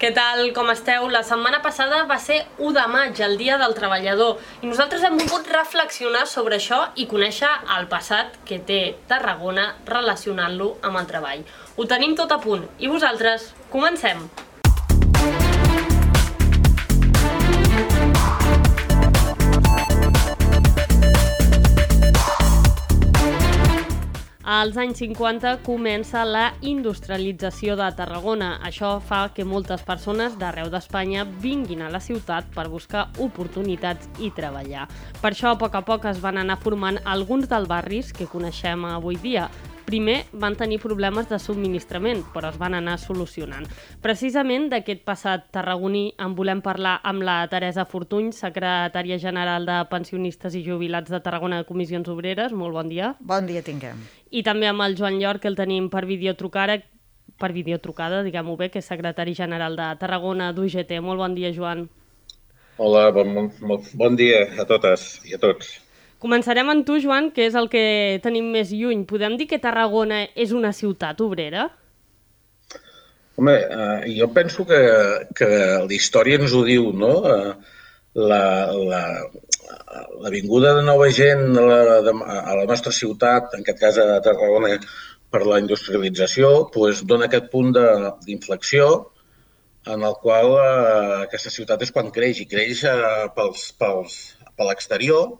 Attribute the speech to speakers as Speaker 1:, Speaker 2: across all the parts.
Speaker 1: Què tal, com esteu? La setmana passada va ser 1 de maig, el Dia del Treballador, i nosaltres hem volgut reflexionar sobre això i conèixer el passat que té Tarragona relacionant-lo amb el treball. Ho tenim tot a punt. I vosaltres? Comencem! Als anys 50 comença la industrialització de Tarragona. Això fa que moltes persones d'arreu d'Espanya vinguin a la ciutat per buscar oportunitats i treballar. Per això, a poc a poc, es van anar formant alguns dels barris que coneixem avui dia. Primer van tenir problemes de subministrament, però es van anar solucionant. Precisament d'aquest passat tarragoní en volem parlar amb la Teresa Fortuny, secretària general de Pensionistes i Jubilats de Tarragona de Comissions Obreres. Molt bon dia.
Speaker 2: Bon dia tinguem.
Speaker 1: I també amb el Joan Llor, que el tenim per videotrucada, per videotrucada, diguem-ho bé, que és secretari general de Tarragona d'UGT. Molt bon dia, Joan.
Speaker 3: Hola, bon, bon, bon dia a totes i a tots.
Speaker 1: Començarem amb tu, Joan, que és el que tenim més lluny. Podem dir que Tarragona és una ciutat obrera?
Speaker 3: Home, eh, jo penso que, que la història ens ho diu, no? Eh, la, la, la de nova gent a la, de, a la nostra ciutat, en aquest cas a Tarragona, per la industrialització, doncs dona aquest punt d'inflexió en el qual eh, aquesta ciutat és quan creix, i creix eh, pels, pels, per l'exterior,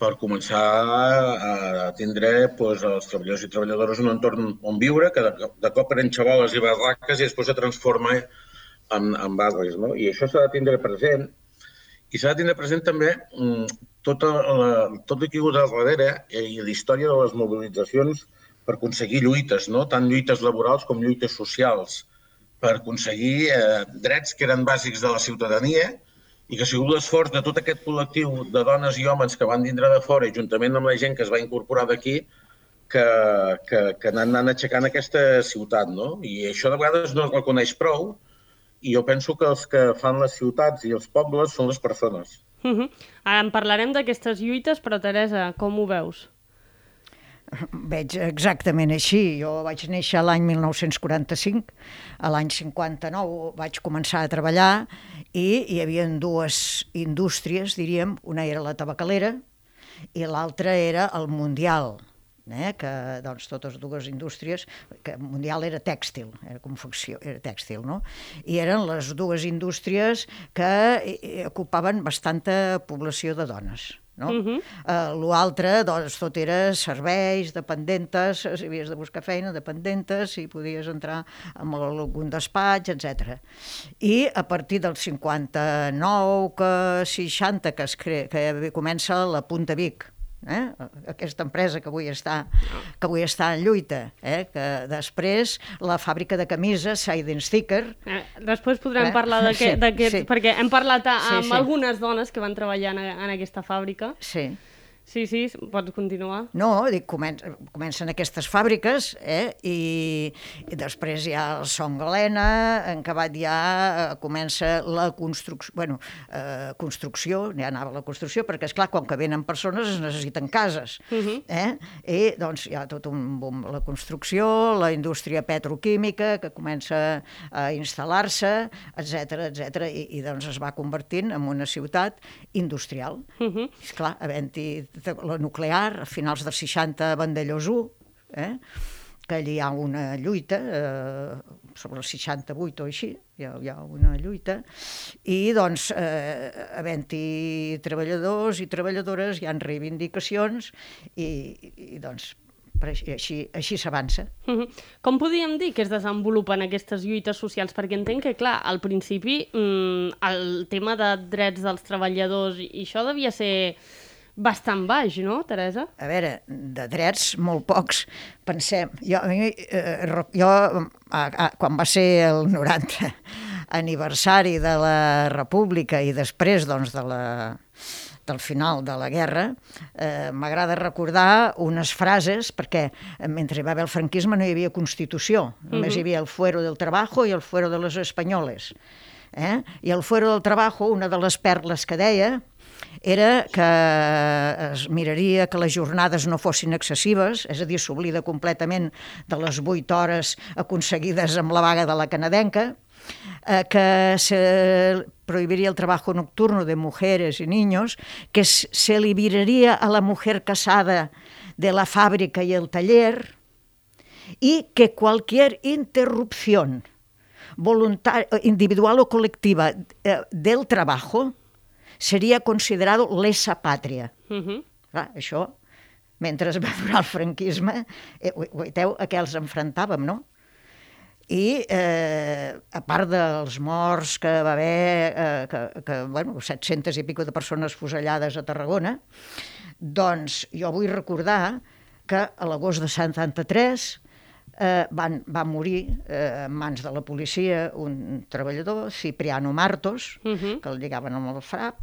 Speaker 3: per començar a tindre doncs, els treballadors i treballadores un entorn on viure, que de, de cop eren xavoles i barraques i després se transforma en, en barris. No? I això s'ha de tindre present. I s'ha de tindre present també mm, tota la, tot el que hi ha darrere i la història de les mobilitzacions per aconseguir lluites, no? tant lluites laborals com lluites socials, per aconseguir eh, drets que eren bàsics de la ciutadania, i que ha sigut l'esforç de tot aquest col·lectiu de dones i homes que van vindre de fora i juntament amb la gent que es va incorporar d'aquí que, que, que han anat aixecant aquesta ciutat. No? I això de vegades no es reconeix prou i jo penso que els que fan les ciutats i els pobles són les persones.
Speaker 1: Uh -huh. Ara en parlarem d'aquestes lluites, però Teresa, com ho veus?
Speaker 2: Veig exactament així. Jo vaig néixer l'any 1945, a l'any 59 vaig començar a treballar i hi havia dues indústries, diríem, una era la tabacalera i l'altra era el Mundial, eh? que doncs, totes dues indústries, que Mundial era tèxtil, era confecció, era tèxtil, no? I eren les dues indústries que eh, ocupaven bastanta població de dones no? Uh -huh. uh, L'altre, doncs, tot era serveis, dependentes, si havies de buscar feina, dependentes, si podies entrar en algun despatx, etc. I a partir del 59, que 60, que, es crea, que comença la Punta Vic, eh? aquesta empresa que avui està, que avui està en lluita, eh? que després la fàbrica de camises, Seiden Sticker...
Speaker 1: Eh, després podrem eh? parlar d'aquest, sí, sí. perquè hem parlat amb sí, sí. algunes dones que van treballar en, en aquesta fàbrica.
Speaker 2: Sí.
Speaker 1: Sí, sí, pots continuar.
Speaker 2: No, dic, comencen, comencen aquestes fàbriques eh, i, i després hi ha el Son Galena, en acabat ja eh, comença la construcció, bueno, eh, construcció, ja anava la construcció, perquè és clar, quan que venen persones es necessiten cases. Uh -huh. eh? I doncs hi ha tot un boom, la construcció, la indústria petroquímica que comença a instal·lar-se, etc etc i, i doncs es va convertint en una ciutat industrial. Uh -huh. És clar, havent-hi la nuclear, a finals dels 60 a Vandellós 1, eh? que allí hi ha una lluita, eh, sobre el 68 o així, hi ha, hi ha una lluita, i doncs, eh, havent-hi treballadors i treballadores, hi han reivindicacions, i, i doncs, així, així, s'avança.
Speaker 1: Com podríem dir que es desenvolupen aquestes lluites socials? Perquè entenc que, clar, al principi mm, el tema de drets dels treballadors i això devia ser bastant baix, no, Teresa?
Speaker 2: A veure, de drets, molt pocs. Pensem, jo, eh, jo a, a, quan va ser el 90 aniversari de la República i després doncs, de la, del final de la guerra, eh, m'agrada recordar unes frases, perquè mentre hi va haver el franquisme no hi havia Constitució, només uh -huh. hi havia el fuero del trabajo i el fuero de les espanyoles. Eh? I el fuero del trabajo, una de les perles que deia, era que es miraria que les jornades no fossin excessives, és a dir, s'oblida completament de les vuit hores aconseguides amb la vaga de la canadenca, eh, que se prohibiría el trabajo nocturno de mujeres y niños, que se liberaría a la mujer casada de la fábrica y el taller y que cualquier interrupción voluntar individual o colectiva eh, del trabajo seria considerado lesa pàtria. Uh -huh. Clar, això, mentre es va durar el franquisme, eh, veieu a què els enfrontàvem, no? i eh, a part dels morts que va haver, eh, que, que bueno, 700 i pico de persones fusellades a Tarragona, doncs jo vull recordar que a l'agost de 73 eh, van, va morir eh, en mans de la policia un treballador, Cipriano Martos, uh -huh. que el lligaven amb el frap.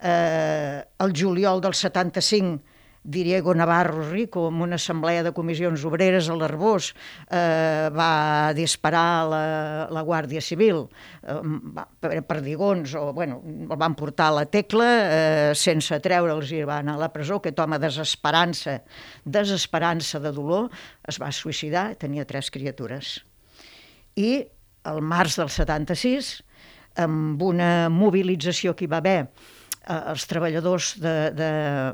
Speaker 2: Eh, el juliol del 75 Diego Navarro Rico, en una assemblea de comissions obreres a l'Arbós, eh, va disparar la, la Guàrdia Civil eh, per perdigons, o bueno, el van portar a la tecla eh, sense treure'ls i van a la presó. Aquest home, desesperança, desesperança de dolor, es va suïcidar, tenia tres criatures. I el març del 76, amb una mobilització que hi va haver els treballadors de, de,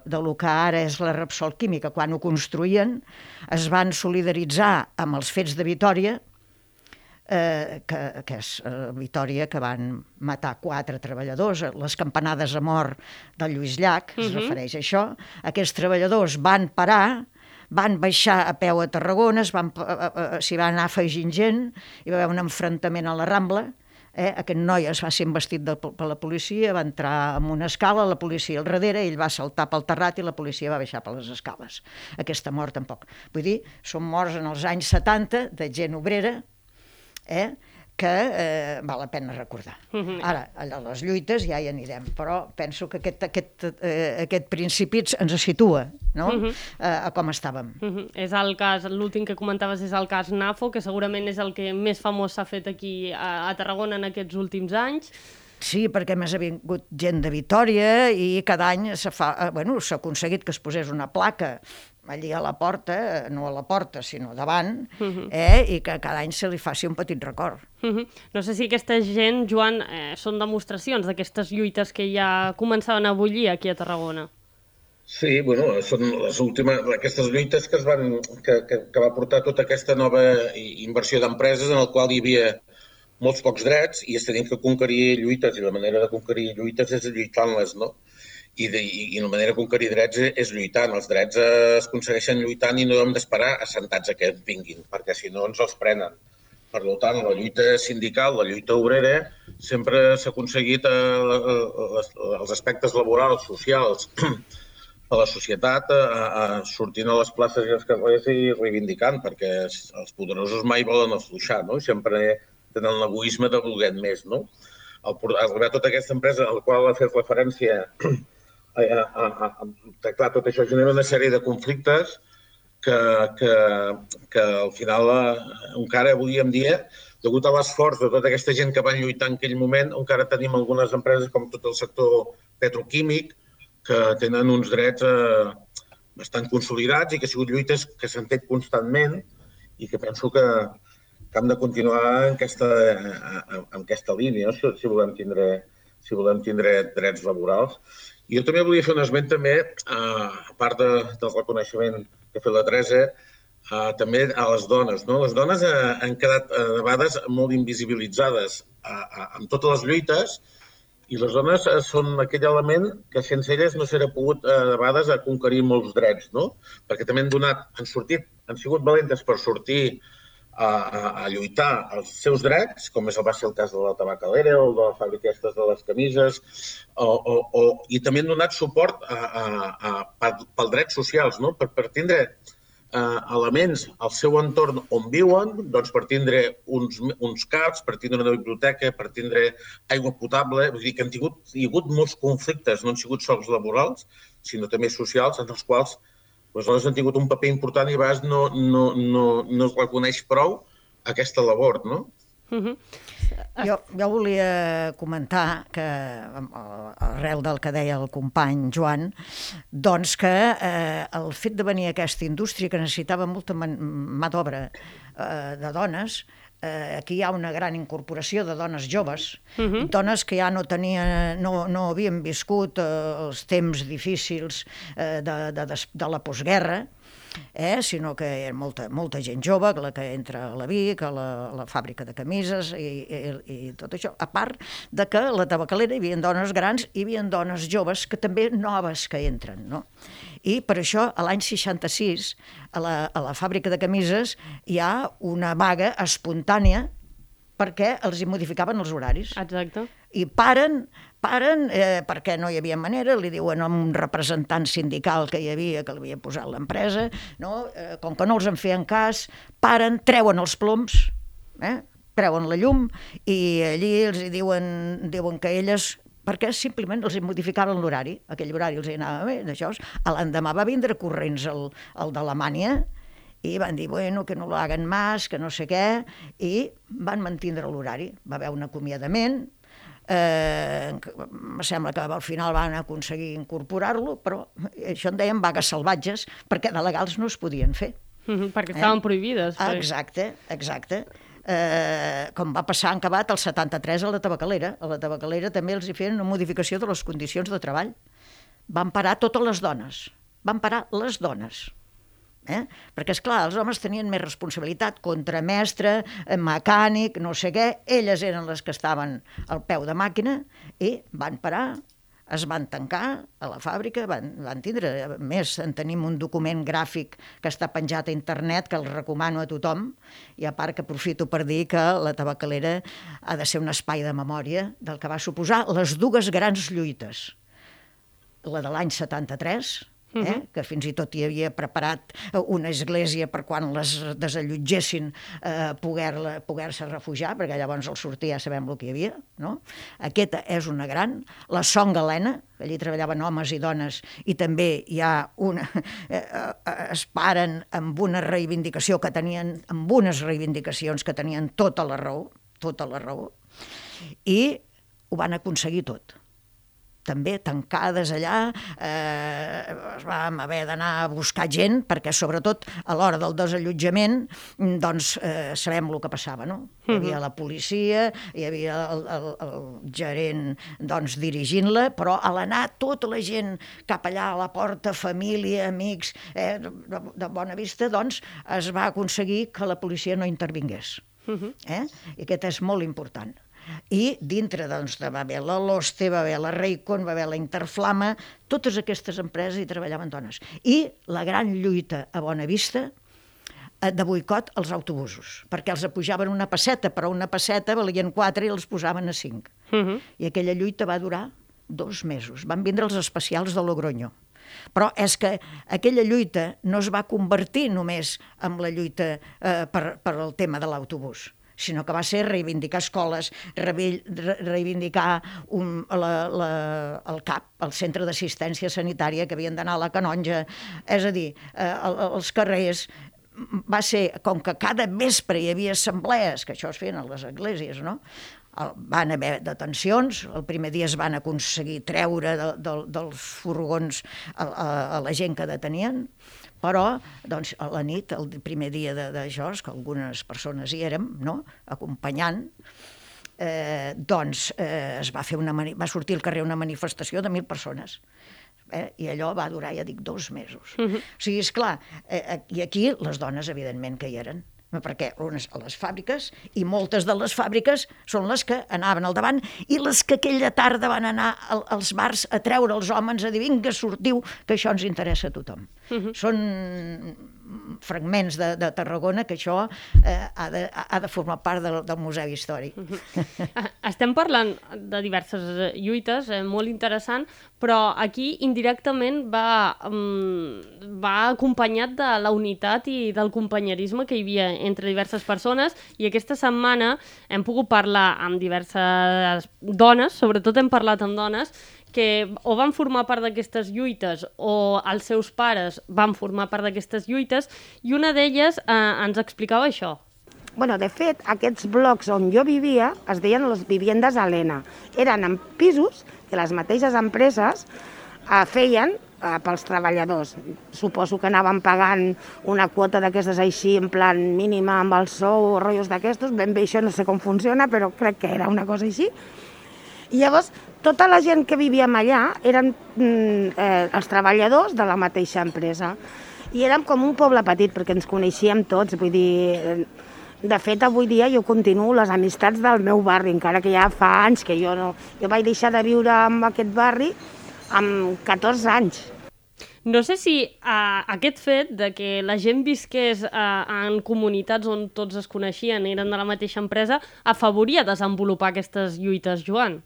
Speaker 2: de lo que ara és la Repsol Química, quan ho construïen, es van solidaritzar amb els fets de Vitoria, eh, que, que és eh, Vitoria, que van matar quatre treballadors, les campanades a mort del Lluís Llach, uh -huh. es mhm. refereix a això. Aquests treballadors van parar, van baixar a peu a Tarragona, s'hi van, eh, eh, van anar afegint gent, hi va haver un enfrontament a la Rambla, Eh? Aquest noi es va ser investit de, per la policia, va entrar en una escala, la policia al darrere, ell va saltar pel terrat i la policia va baixar per les escales. Aquesta mort tampoc. Vull dir, són morts en els anys 70 de gent obrera, eh? Que eh, val la pena recordar. Mhm. Ara, a les lluites ja hi anirem, però penso que aquest, aquest, eh, aquest principi ens situa no? uh mhm. -huh. eh, a com estàvem.
Speaker 1: Uh -huh. És el cas, l'últim que comentaves és el cas NAFO, que segurament és el que més famós s'ha fet aquí a, a Tarragona en aquests últims anys.
Speaker 2: Sí, perquè més ha vingut gent de Vitoria i cada any s'ha eh, bueno, aconseguit que es posés una placa allí a la porta, no a la porta, sinó davant, uh mhm. -huh. eh, i que cada any se li faci un petit record. Uh
Speaker 1: mhm. -huh. No sé si aquesta gent, Joan, eh, són demostracions d'aquestes lluites que ja començaven a bullir aquí a Tarragona.
Speaker 3: Sí, bueno, són les últimes, aquestes lluites que, es van, que, que, que va portar tota aquesta nova inversió d'empreses en el qual hi havia molts pocs drets i es tenien que conquerir lluites i la manera de conquerir lluites és lluitant-les, no? I, de, i la manera de conquerir drets és lluitant. Els drets es aconsegueixen lluitant i no hem d'esperar assentats a que vinguin, perquè si no ens els prenen. Per tant, la lluita sindical, la lluita obrera, sempre s'ha aconseguit eh, els aspectes laborals, socials, a la societat, a, a, sortint a les places i als carrers i reivindicant, perquè els poderosos mai volen afluixar, no? Sempre tenen l'egoisme de voler més, no? El, arribar a tota aquesta empresa a la qual ha fet referència a, a, a, tot això genera una sèrie de conflictes que, que, que al final, eh, encara avui en dia, degut a l'esforç de tota aquesta gent que van lluitar en aquell moment, encara tenim algunes empreses, com tot el sector petroquímic, que tenen uns drets eh, bastant consolidats i que ha sigut lluites que s'han fet constantment i que penso que, que hem de continuar en aquesta, en aquesta línia si, si, volem tindre, si volem tindre drets laborals. Jo també volia fer un esment també, eh, a part de, del reconeixement que ha fet la Teresa, eh, també a les dones. No? Les dones eh, han quedat eh, de vegades molt invisibilitzades en totes les lluites i les dones eh, són aquell element que sense elles no s'era pogut eh, de vegades a conquerir molts drets, no? perquè també han donat, han sortit, han sigut valentes per sortir a, a, a lluitar els seus drets, com és el va ser el cas de la tabacalera o de la fàbrica de les camises, o, o, o, i també han donat suport a, a, a, a, pel drets socials, no? per, per tindre eh, elements al seu entorn on viuen, doncs per tindre uns, uns CAPs, per tindre una biblioteca, per tindre aigua potable, vull dir que han tingut, hi ha hagut molts conflictes, no han sigut sols laborals, sinó també socials, en els quals les dones han tingut un paper important i a vegades no, no, no, no es reconeix prou aquesta labor, no? Uh
Speaker 2: -huh. Jo, jo volia comentar que, arrel del que deia el company Joan, doncs que eh, el fet de venir a aquesta indústria que necessitava molta mà d'obra eh, de dones eh, aquí hi ha una gran incorporació de dones joves, uh -huh. dones que ja no tenien, no, no havien viscut eh, els temps difícils eh, de, de, de, de la postguerra, eh? sinó que hi ha molta, molta gent jove, la que entra a la Vic, a la, a la fàbrica de camises i, i, i tot això. A part de que a la tabacalera hi havia dones grans i hi havia dones joves que també noves que entren, no? I per això, a l'any 66, a la, a la fàbrica de camises hi ha una vaga espontània perquè els hi modificaven els horaris.
Speaker 1: Exacte.
Speaker 2: I paren, paren eh, perquè no hi havia manera, li diuen a un representant sindical que hi havia, que l'havia posat l'empresa, no? eh, com que no els en feien cas, paren, treuen els ploms, eh? treuen la llum i allí els diuen, diuen que elles perquè simplement els modificaven l'horari, aquell horari els anava bé, d'això. L'endemà va vindre corrents el, el d'Alemanya i van dir, bueno, que no lo hagan más, que no sé què, i van mantindre l'horari. Va haver un acomiadament, eh, em sembla que al final van aconseguir incorporar-lo, però això en deien vagues salvatges, perquè de legals no es podien fer.
Speaker 1: Mm -hmm, perquè estaven eh? prohibides.
Speaker 2: Ah, exacte, exacte eh, com va passar en acabat el 73 a la tabacalera. A la tabacalera també els hi feien una modificació de les condicions de treball. Van parar totes les dones. Van parar les dones. Eh? Perquè, és clar els homes tenien més responsabilitat, contramestre, eh, mecànic, no sé què, elles eren les que estaven al peu de màquina i van parar es van tancar a la fàbrica, van, van tindre, a més, en tenim un document gràfic que està penjat a internet, que el recomano a tothom, i a part que aprofito per dir que la tabacalera ha de ser un espai de memòria del que va suposar les dues grans lluites. La de l'any 73, eh? Uh -huh. que fins i tot hi havia preparat una església per quan les desallotgessin eh, poder-se poder refugiar, perquè llavors al sortir ja sabem el que hi havia. No? Aquesta és una gran. La Son Galena, allí treballaven homes i dones, i també hi ha una... Eh, eh, es paren amb una reivindicació que tenien, amb unes reivindicacions que tenien tota la raó, tota la raó, i ho van aconseguir tot també tancades allà, eh, vam haver d'anar a buscar gent, perquè sobretot a l'hora del desallotjament doncs eh, sabem el que passava, no? Hi havia la policia, hi havia el, el, el gerent doncs, dirigint-la, però a l'anar tota la gent cap allà a la porta, família, amics, eh, de, de bona vista, doncs es va aconseguir que la policia no intervingués. Mhm. Eh? I aquest és molt important. I dintre doncs, de, va haver la Loste, va haver la Raycon, va haver la Interflama, totes aquestes empreses hi treballaven dones. I la gran lluita a Bona Vista eh, de boicot als autobusos, perquè els apujaven una passeta, però una passeta valien quatre i els posaven a cinc. Uh mhm. -huh. I aquella lluita va durar dos mesos. Van vindre els especials de Logroño. Però és que aquella lluita no es va convertir només en la lluita eh, per, per el tema de l'autobús sinó que va ser reivindicar escoles, reivindicar un, la, la, el CAP, el Centre d'Assistència Sanitària, que havien d'anar a la canonja, és a dir, eh, els carrers, va ser, com que cada vespre hi havia assemblees, que això es feien a les esglésies, no? van haver detencions, el primer dia es van aconseguir treure de, de, dels furgons a, a, a la gent que detenien, però doncs, a la nit, el primer dia de, de Jos, que algunes persones hi érem, no? acompanyant, eh, doncs eh, es va, fer una va sortir al carrer una manifestació de mil persones. Eh? I allò va durar, ja dic, dos mesos. Uh -huh. O sigui, és clar, eh, eh, i aquí les dones, evidentment, que hi eren perquè unes a les fàbriques, i moltes de les fàbriques són les que anaven al davant i les que aquella tarda van anar als bars a treure els homes a dir vinga, sortiu, que això ens interessa a tothom. Uh -huh. Són fragments de, de Tarragona que això eh, ha, de, ha de formar part del, del Museu Històric. Uh
Speaker 1: -huh. Estem parlant de diverses eh, lluites, eh, molt interessant, però aquí indirectament va, um, va acompanyat de la unitat i del companyerisme que hi havia entre diverses persones i aquesta setmana hem pogut parlar amb diverses dones, sobretot hem parlat amb dones, que o van formar part d'aquestes lluites o els seus pares van formar part d'aquestes lluites i una d'elles eh, ens explicava això.
Speaker 4: Bueno, de fet, aquests blocs on jo vivia es deien les viviendes Helena. Eren en pisos que les mateixes empreses eh, feien eh, pels treballadors. Suposo que anaven pagant una quota d'aquestes així, en plan mínima amb el sou o rotllos d'aquestos. Ben bé això no sé com funciona, però crec que era una cosa així. I llavors, tota la gent que vivíem allà eren mm, eh, els treballadors de la mateixa empresa. I érem com un poble petit, perquè ens coneixíem tots, vull dir... eh, De fet, avui dia jo continuo les amistats del meu barri, encara que ja fa anys que jo no... Jo vaig deixar de viure en aquest barri amb 14 anys.
Speaker 1: No sé si uh, aquest fet de que la gent visqués uh, en comunitats on tots es coneixien, eren de la mateixa empresa, afavoria desenvolupar aquestes lluites, Joan.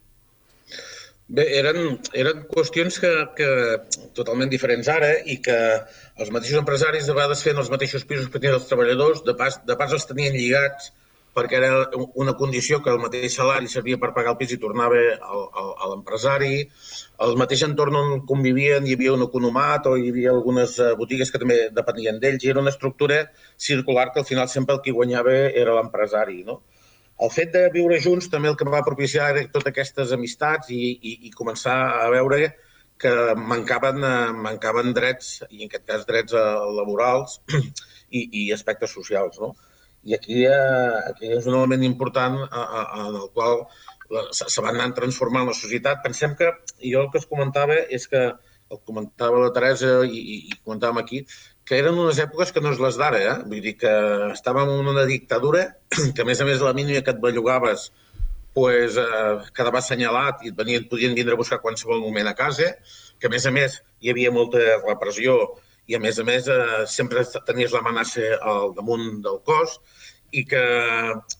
Speaker 3: Bé, eren, eren qüestions que, que totalment diferents ara i que els mateixos empresaris de vegades feien els mateixos pisos que tenien els treballadors, de pas, de pas els tenien lligats perquè era una condició que el mateix salari servia per pagar el pis i tornava al, al, a l'empresari. Al mateix entorn on convivien hi havia un economat o hi havia algunes eh, botigues que també depenien d'ells i era una estructura circular que al final sempre el que guanyava era l'empresari. No? El fet de viure junts també el que va propiciar era totes aquestes amistats i, i, i començar a veure que mancaven, eh, mancaven drets, i en aquest cas drets eh, laborals i, i aspectes socials. No? I aquí, eh, aquí és un element important en el qual se, se va anar transformant la societat. Pensem que, jo el que es comentava és que, el comentava la Teresa i, i, i comentàvem aquí, que eren unes èpoques que no és les d'ara, eh? Vull dir que estàvem en una dictadura que, a més a més, la mínima que et bellugaves pues, eh, quedava assenyalat i et venien, podien vindre a buscar qualsevol moment a casa, que, a més a més, hi havia molta repressió i, a més a més, eh, sempre tenies l'amenaça al damunt del cos i que,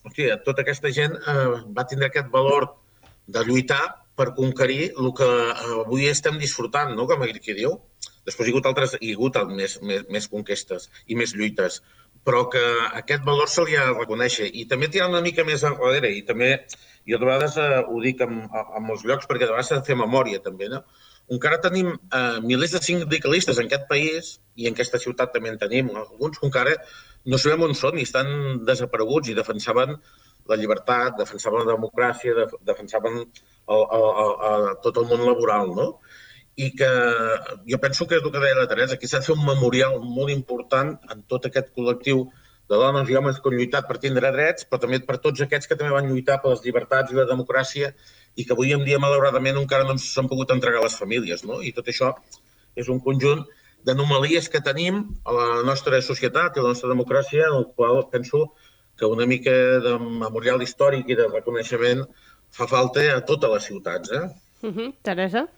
Speaker 3: hòstia, tota aquesta gent eh, va tindre aquest valor de lluitar per conquerir el que avui estem disfrutant, no? com que diu. Després hi ha hagut altres, hi ha hagut més, més, més conquestes i més lluites, però que aquest valor se li ha de reconèixer. I també tirant una mica més enrere, i també, jo de vegades eh, ho dic en, en molts llocs, perquè de vegades s'ha de fer memòria també, no? Encara tenim eh, milers de sindicalistes en aquest país, i en aquesta ciutat també en tenim, alguns que encara no sabem on són i estan desapareguts i defensaven la llibertat, defensaven la democràcia, de, defensaven el, el, el, el, tot el món laboral, no? I que jo penso que és el que deia la Teresa, aquí s'ha de fer un memorial molt important en tot aquest col·lectiu de dones i homes que han lluitat per tindre drets, però també per tots aquests que també van lluitar per les llibertats i la democràcia i que avui en dia, malauradament, encara no s'han pogut entregar a les famílies. No? I tot això és un conjunt d'anomalies que tenim a la nostra societat i a la nostra democràcia, en el qual penso que una mica de memorial històric i de reconeixement fa falta a totes les ciutats. Eh?
Speaker 1: Uh -huh. Teresa?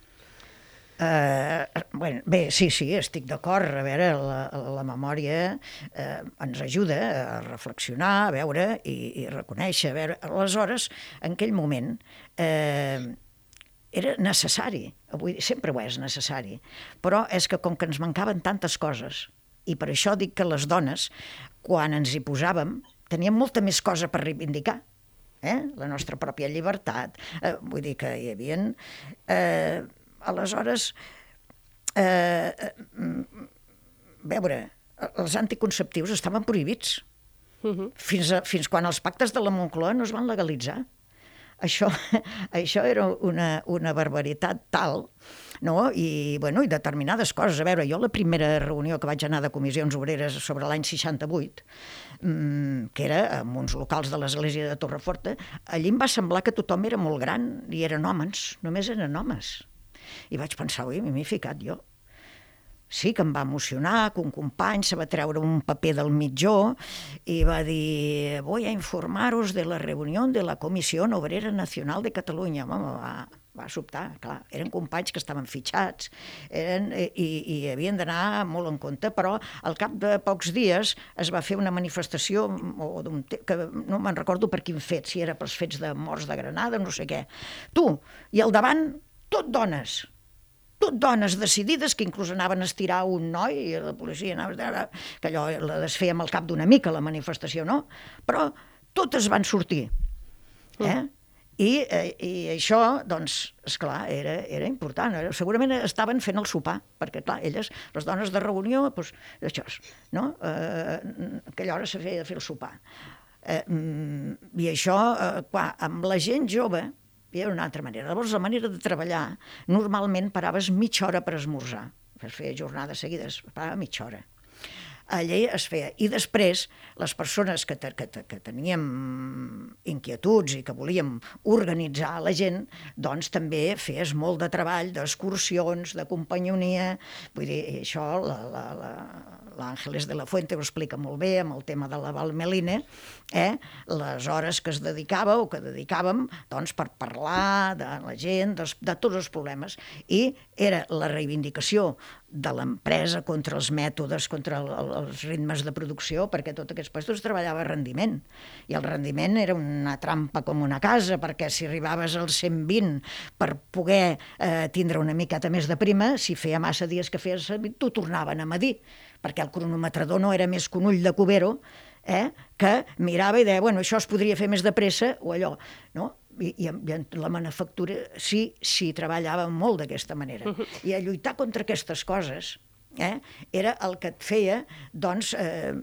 Speaker 2: Uh, bueno, bé, sí, sí, estic d'acord. A veure, la, la memòria uh, ens ajuda a reflexionar, a veure i, i reconèixer. A veure, aleshores, en aquell moment, uh, era necessari, avui sempre ho és necessari, però és que com que ens mancaven tantes coses, i per això dic que les dones, quan ens hi posàvem, teníem molta més cosa per reivindicar, eh? la nostra pròpia llibertat, eh, vull dir que hi havia... Eh, aleshores, eh, veure, els anticonceptius estaven prohibits. Uh -huh. fins, a, fins quan els pactes de la Moncloa no es van legalitzar. Això, això era una, una barbaritat tal, no? I, bueno, i determinades coses. A veure, jo la primera reunió que vaig anar de comissions obreres sobre l'any 68, mmm, que era en uns locals de l'església de Torreforta, allí em va semblar que tothom era molt gran i eren homes, només eren homes i vaig pensar, ui, m'he ficat jo. Sí que em va emocionar que un company se va treure un paper del mitjó i va dir voy a informaros de la reunió de la Comissió Obrera Nacional de Catalunya. Home, va, va sobtar, clar. Eren companys que estaven fitxats eren, i, i havien d'anar molt en compte, però al cap de pocs dies es va fer una manifestació o que no me'n recordo per quin fet, si era pels fets de morts de Granada, no sé què. Tu, i al davant tot dones, tot dones decidides que inclús anaven a estirar un noi i la policia anava que allò la desfèiem al cap d'una mica la manifestació, no? Però totes van sortir. Eh? Mm. I, eh, I això, doncs, és clar, era, era important. Segurament estaven fent el sopar, perquè, clar, elles, les dones de reunió, doncs, això, no? Eh, aquella hora se feia fer el sopar. Eh, mm, I això, eh, clar, amb la gent jove, hi havia una altra manera. Llavors, la manera de treballar, normalment paraves mitja hora per esmorzar. es feia jornades seguides, parava mitja hora allí es feia. I després, les persones que, te, que, te, que teníem inquietuds i que volíem organitzar la gent, doncs també feies molt de treball, d'excursions, de companyonia, vull dir, això la, la, la, l'Àngeles de la Fuente ho explica molt bé amb el tema de la Valmeline, eh? les hores que es dedicava o que dedicàvem doncs, per parlar de la gent, de, de tots els problemes. I era la reivindicació de l'empresa contra els mètodes, contra el, el, els ritmes de producció, perquè tot aquests puestos treballava rendiment. I el rendiment era una trampa com una casa, perquè si arribaves als 120 per poder eh, tindre una miqueta més de prima, si feia massa dies que feies servir, t'ho tornaven a medir, perquè el cronometrador no era més que un ull de cubero, eh, que mirava i deia, bueno, això es podria fer més de pressa, o allò, no? I, i, i la manufactura sí, sí treballava molt d'aquesta manera. I a lluitar contra aquestes coses eh, era el que et feia doncs, eh,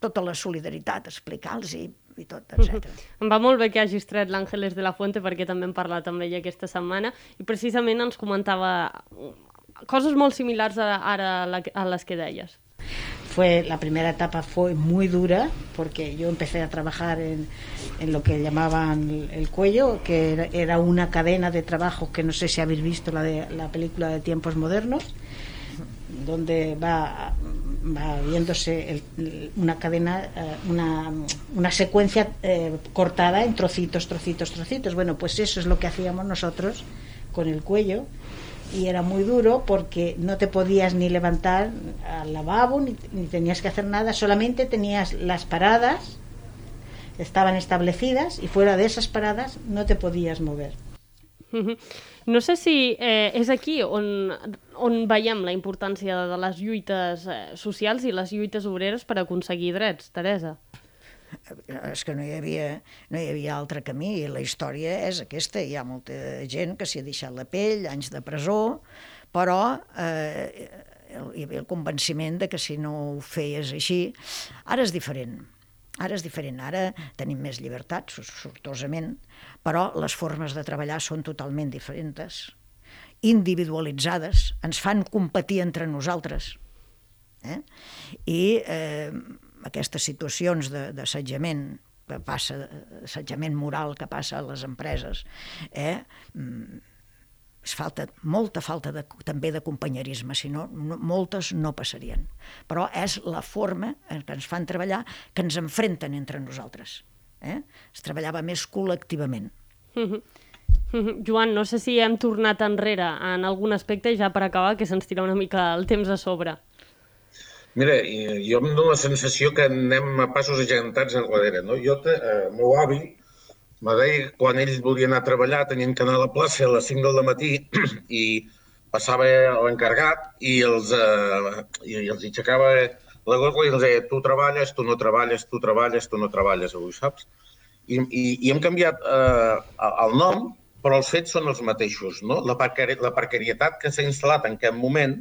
Speaker 2: tota la solidaritat, explicar-los i, i tot, etc.
Speaker 1: Em va molt bé que hagis tret l'Àngeles de la Fuente perquè també hem parlat amb ella aquesta setmana i precisament ens comentava coses molt similars a, ara a les que deies.
Speaker 5: Fue, la primera etapa fue muy dura porque yo empecé a trabajar en, lo que llamaban el cuello, que era, una cadena de trabajo que no sé si habéis visto la, de, la película de tiempos modernos, donde va, viéndose una cadena, eh, una, una secuencia eh, cortada en trocitos, trocitos, trocitos. Bueno, pues eso es lo que hacíamos nosotros con el cuello y era muy duro porque no te podías ni levantar al lavabo ni, ni, tenías que hacer nada, solamente tenías las paradas, estaban establecidas y fuera de esas paradas no te podías mover.
Speaker 1: No sé si eh, és aquí on, on veiem la importància de les lluites eh, socials i les lluites obreres per aconseguir drets, Teresa
Speaker 2: és que no hi havia, no hi havia altre camí i la història és aquesta. Hi ha molta gent que s'hi ha deixat la pell, anys de presó, però eh, hi havia el convenciment de que si no ho feies així... Ara és diferent. Ara és diferent. Ara tenim més llibertat, sortosament, però les formes de treballar són totalment diferents, individualitzades, ens fan competir entre nosaltres. Eh? I eh, aquestes situacions d'assetjament que passa, assetjament moral que passa a les empreses, eh? Mm, es falta molta falta de, també de companyerisme, si no, no, moltes no passarien. Però és la forma en què ens fan treballar que ens enfrenten entre nosaltres. Eh? Es treballava més col·lectivament.
Speaker 1: Joan, no sé si hem tornat enrere en algun aspecte, ja per acabar, que se'ns tira una mica el temps a sobre.
Speaker 3: Mira, jo em dono la sensació que anem a passos agentats enrere. No? Jo, eh, meu avi, me deia quan ell volia anar a treballar, tenien que anar a la plaça a les 5 del matí i passava l'encargat i els, eh, i els aixecava la gorra i els deia tu treballes, tu no treballes, tu treballes, tu no treballes avui, saps? I, i, i hem canviat eh, el nom, però els fets són els mateixos. No? La, precari la precarietat que s'ha instal·lat en aquest moment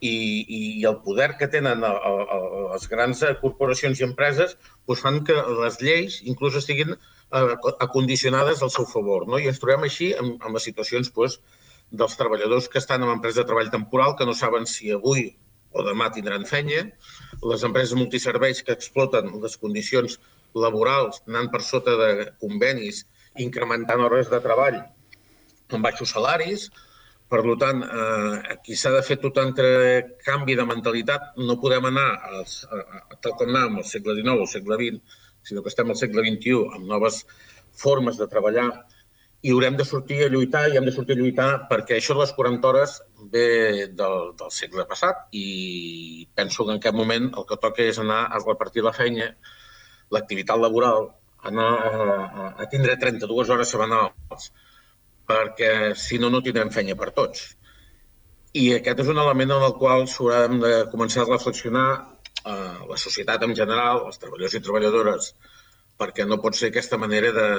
Speaker 3: i, i el poder que tenen a, a, a les grans corporacions i empreses doncs fan que les lleis inclús estiguin eh, acondicionades al seu favor. No? I ens trobem així amb, amb les situacions doncs, dels treballadors que estan en empresa de treball temporal que no saben si avui o demà tindran fenya, les empreses multiserveis que exploten les condicions laborals anant per sota de convenis, incrementant hores de treball amb baixos salaris, per tant, eh, aquí s'ha de fer tot entre canvi de mentalitat. No podem anar als, a, a, tal com anàvem al segle XIX o al segle XX, sinó que estem al segle XXI amb noves formes de treballar i haurem de sortir a lluitar i hem de sortir a lluitar perquè això de les 40 hores ve del, del segle passat i penso que en aquest moment el que toca és anar a repartir la feina, l'activitat laboral, anar a, a, a tindre 32 hores setmanals, perquè si no, no tindrem feina per tots. I aquest és un element en el qual s'haurem de començar a reflexionar eh, la societat en general, els treballadors i treballadores, perquè no pot ser aquesta manera de,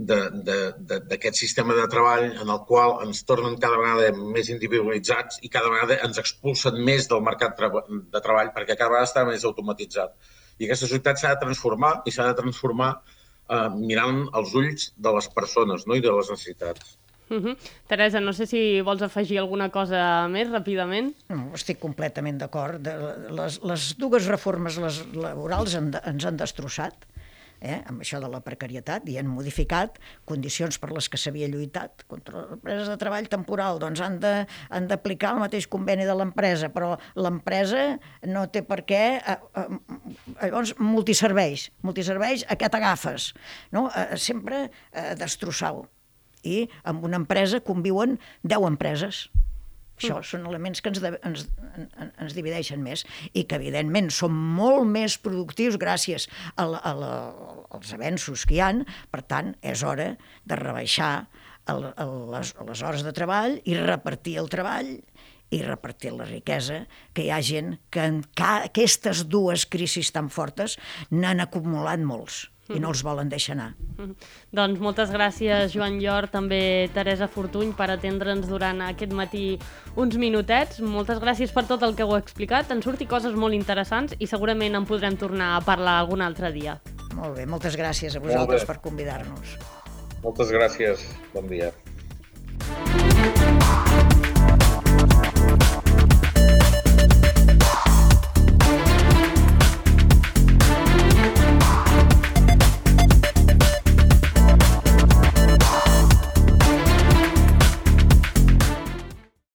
Speaker 3: d'aquest sistema de treball en el qual ens tornen cada vegada més individualitzats i cada vegada ens expulsen més del mercat de treball perquè cada vegada està més automatitzat. I aquesta societat s'ha de transformar i s'ha de transformar mirant els ulls de les persones no? i de les necessitats.
Speaker 1: Uh -huh. Teresa, no sé si vols afegir alguna cosa més ràpidament.
Speaker 2: No, estic completament d'acord. Les, les dues reformes les laborals en, ens han destrossat eh, amb això de la precarietat i han modificat condicions per les que s'havia lluitat contra les empreses de treball temporal. Doncs han d'aplicar el mateix conveni de l'empresa, però l'empresa no té per què... Eh, eh, llavors, multiserveis. Multiserveis, a què t'agafes? No? Eh, sempre eh, destrossar-ho i amb una empresa conviuen 10 empreses. Això mm. són elements que ens, de, ens, ens divideixen més i que, evidentment, són molt més productius gràcies a la, a la, als avenços que hi han. Per tant, és hora de rebaixar el, el, les, les hores de treball i repartir el treball i repartir la riquesa, que hi ha gent que en ca, aquestes dues crisis tan fortes n'han acumulat molts i no els volen deixar anar.
Speaker 1: Doncs moltes gràcies, Joan Llor, també Teresa Fortuny, per atendre'ns durant aquest matí uns minutets. Moltes gràcies per tot el que heu explicat. En surti coses molt interessants i segurament en podrem tornar a parlar algun altre dia.
Speaker 2: Molt bé, moltes gràcies a vosaltres per convidar-nos.
Speaker 3: Moltes gràcies. Bon dia.